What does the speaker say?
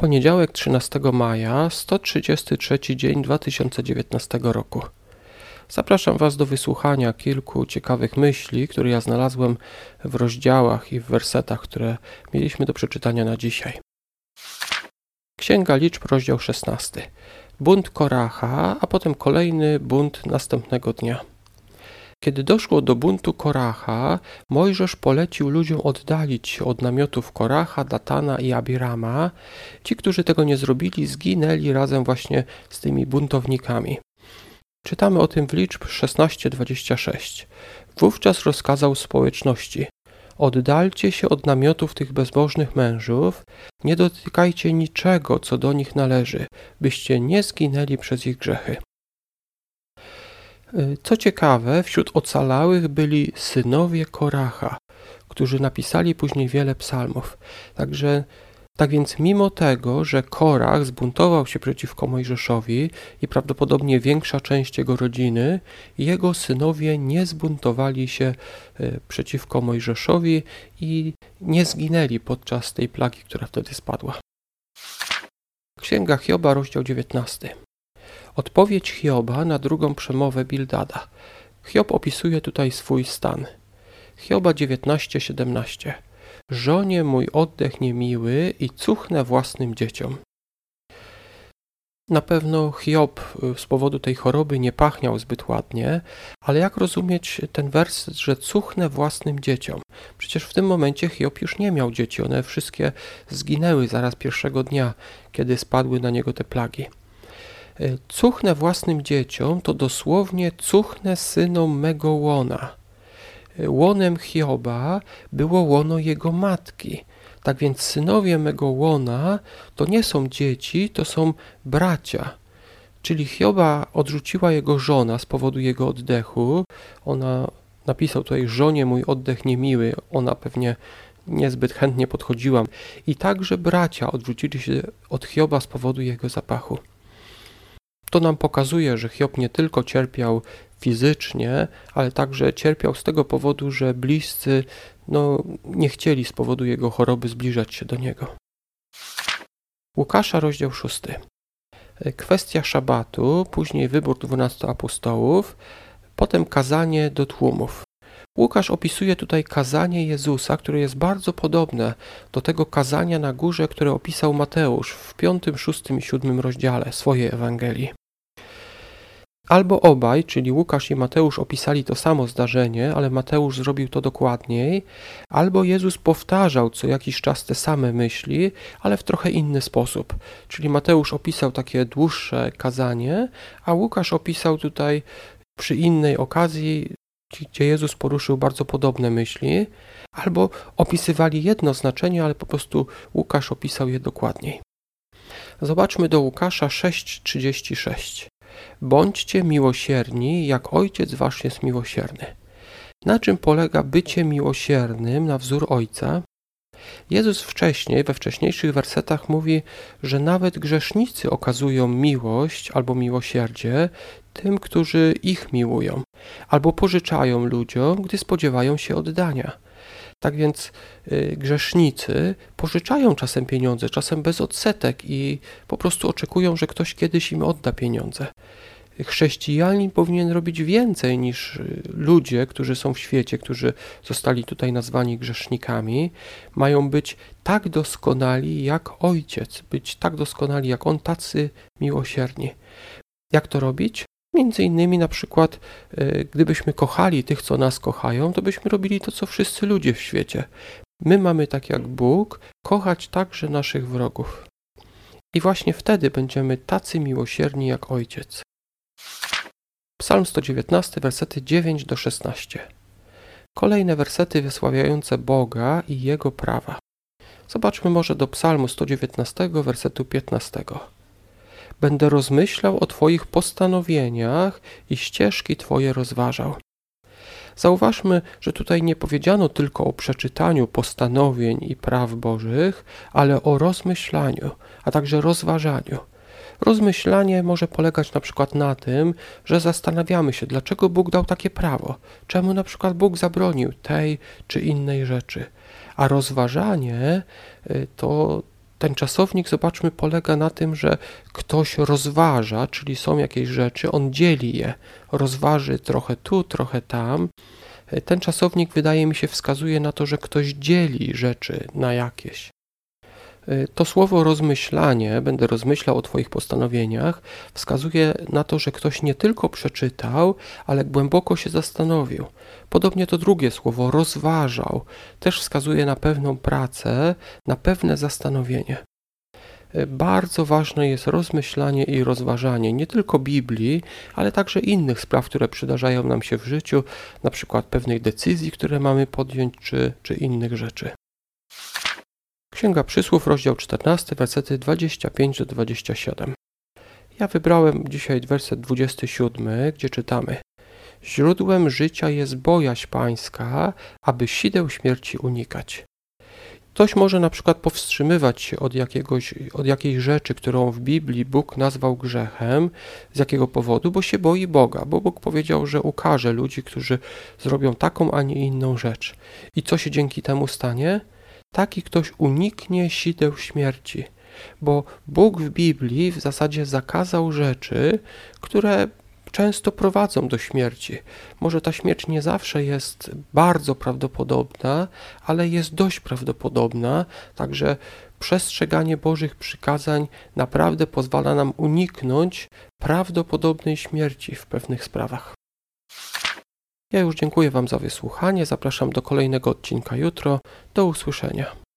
Poniedziałek 13 maja, 133 dzień 2019 roku. Zapraszam Was do wysłuchania kilku ciekawych myśli, które ja znalazłem w rozdziałach i w wersetach, które mieliśmy do przeczytania na dzisiaj. Księga Liczb, rozdział 16. Bunt Koracha, a potem kolejny bunt następnego dnia. Kiedy doszło do buntu Koracha, Mojżesz polecił ludziom oddalić się od namiotów Koracha, Datana i Abirama. Ci, którzy tego nie zrobili, zginęli razem właśnie z tymi buntownikami. Czytamy o tym w liczb 16:26. Wówczas rozkazał społeczności: Oddalcie się od namiotów tych bezbożnych mężów, nie dotykajcie niczego, co do nich należy, byście nie zginęli przez ich grzechy. Y, co ciekawe, wśród ocalałych byli synowie Koracha, którzy napisali później wiele psalmów. Także tak więc mimo tego, że Korach zbuntował się przeciwko Mojżeszowi i prawdopodobnie większa część jego rodziny, jego synowie nie zbuntowali się y, przeciwko Mojżeszowi i nie zginęli podczas tej plagi, która wtedy spadła. Księga Hioba, rozdział 19. Odpowiedź Hioba na drugą przemowę Bildada. Hiob opisuje tutaj swój stan. Hioba 19:17. Żonie mój oddech niemiły i cuchnę własnym dzieciom. Na pewno Hiob y, z powodu tej choroby nie pachniał zbyt ładnie, ale jak rozumieć ten werset, że cuchnę własnym dzieciom? Przecież w tym momencie Hiob już nie miał dzieci, one wszystkie zginęły zaraz pierwszego dnia, kiedy spadły na niego te plagi. E, cuchnę własnym dzieciom to dosłownie cuchnę synom mego łona. E, łonem Hioba było łono jego matki. Tak więc synowie mego łona to nie są dzieci, to są bracia. Czyli Hioba odrzuciła jego żona z powodu jego oddechu. Ona napisał tutaj żonie mój oddech niemiły. Ona pewnie niezbyt chętnie podchodziła. I także bracia odrzucili się od Hioba z powodu jego zapachu. To nam pokazuje, że Hiob nie tylko cierpiał fizycznie, ale także cierpiał z tego powodu, że bliscy no, nie chcieli z powodu jego choroby zbliżać się do niego. Łukasza, rozdział 6. Kwestia szabatu, później wybór dwunastu apostołów, potem kazanie do tłumów. Łukasz opisuje tutaj kazanie Jezusa, które jest bardzo podobne do tego kazania na górze, które opisał Mateusz w 5, 6 i 7 rozdziale swojej Ewangelii. Albo obaj, czyli Łukasz i Mateusz opisali to samo zdarzenie, ale Mateusz zrobił to dokładniej, albo Jezus powtarzał co jakiś czas te same myśli, ale w trochę inny sposób. Czyli Mateusz opisał takie dłuższe kazanie, a Łukasz opisał tutaj przy innej okazji, gdzie Jezus poruszył bardzo podobne myśli, albo opisywali jedno znaczenie, ale po prostu Łukasz opisał je dokładniej. Zobaczmy do Łukasza 6:36. Bądźcie miłosierni, jak Ojciec Wasz jest miłosierny. Na czym polega bycie miłosiernym na wzór Ojca? Jezus wcześniej, we wcześniejszych wersetach mówi, że nawet grzesznicy okazują miłość albo miłosierdzie tym, którzy ich miłują, albo pożyczają ludziom, gdy spodziewają się oddania. Tak więc y, grzesznicy pożyczają czasem pieniądze, czasem bez odsetek i po prostu oczekują, że ktoś kiedyś im odda pieniądze. Chrześcijanin powinien robić więcej niż y, ludzie, którzy są w świecie, którzy zostali tutaj nazwani grzesznikami. Mają być tak doskonali jak Ojciec, być tak doskonali jak On, tacy miłosierni. Jak to robić? Między innymi na przykład, e, gdybyśmy kochali tych, co nas kochają, to byśmy robili to, co wszyscy ludzie w świecie. My mamy, tak jak Bóg, kochać także naszych wrogów. I właśnie wtedy będziemy tacy miłosierni jak Ojciec. Psalm 119, versety 9 do 16. Kolejne wersety wysławiające Boga i Jego prawa. Zobaczmy może do Psalmu 119, wersetu 15 będę rozmyślał o Twoich postanowieniach i ścieżki Twoje rozważał. Zauważmy, że tutaj nie powiedziano tylko o przeczytaniu postanowień i praw Bożych, ale o rozmyślaniu, a także rozważaniu. Rozmyślanie może polegać na przykład na tym, że zastanawiamy się, dlaczego Bóg dał takie prawo, czemu na przykład Bóg zabronił tej czy innej rzeczy. A rozważanie y, to Ten czasownik, zobaczmy, polega na tym, że ktoś rozważa, czyli są jakieś rzeczy, on dzieli je, rozważy trochę tu, trochę tam. Ten czasownik, wydaje mi się, wskazuje na to, że ktoś dzieli rzeczy na jakieś. To słowo rozmyślanie, będę rozmyślał o Twoich postanowieniach, wskazuje na to, że ktoś nie tylko przeczytał, ale głęboko się zastanowił. Podobnie to drugie słowo, rozważał, też wskazuje na pewną pracę, na pewne zastanowienie. Bardzo ważne jest rozmyślanie i rozważanie nie tylko Biblii, ale także innych spraw, które przydarzają nam się w życiu, na przykład pewnej decyzji, które mamy podjąć, czy, czy innych rzeczy. Księga Przysłów, rozdział 14, wersety 25 do 27. Ja wybrałem dzisiaj werset 27, gdzie czytamy: Źródłem życia jest bojaźń pańska, aby sideł śmierci unikać. Ktoś może na przykład powstrzymywać się od, jakiegoś, od jakiejś rzeczy, którą w Biblii Bóg nazwał grzechem. Z jakiego powodu? Bo się boi Boga, bo Bóg powiedział, że ukaże ludzi, którzy zrobią taką, a nie inną rzecz. I co się dzięki temu stanie? Taki ktoś uniknie sideł śmierci, bo Bóg w Biblii w zasadzie zakazał rzeczy, które często prowadzą do śmierci. Może ta śmierć nie zawsze jest bardzo prawdopodobna, ale jest dość prawdopodobna, także przestrzeganie Bożych przykazań naprawdę pozwala nam uniknąć prawdopodobnej śmierci w pewnych sprawach. Ja już dziękuję Wam za wysłuchanie. Zapraszam do kolejnego odcinka jutro. Do usłyszenia.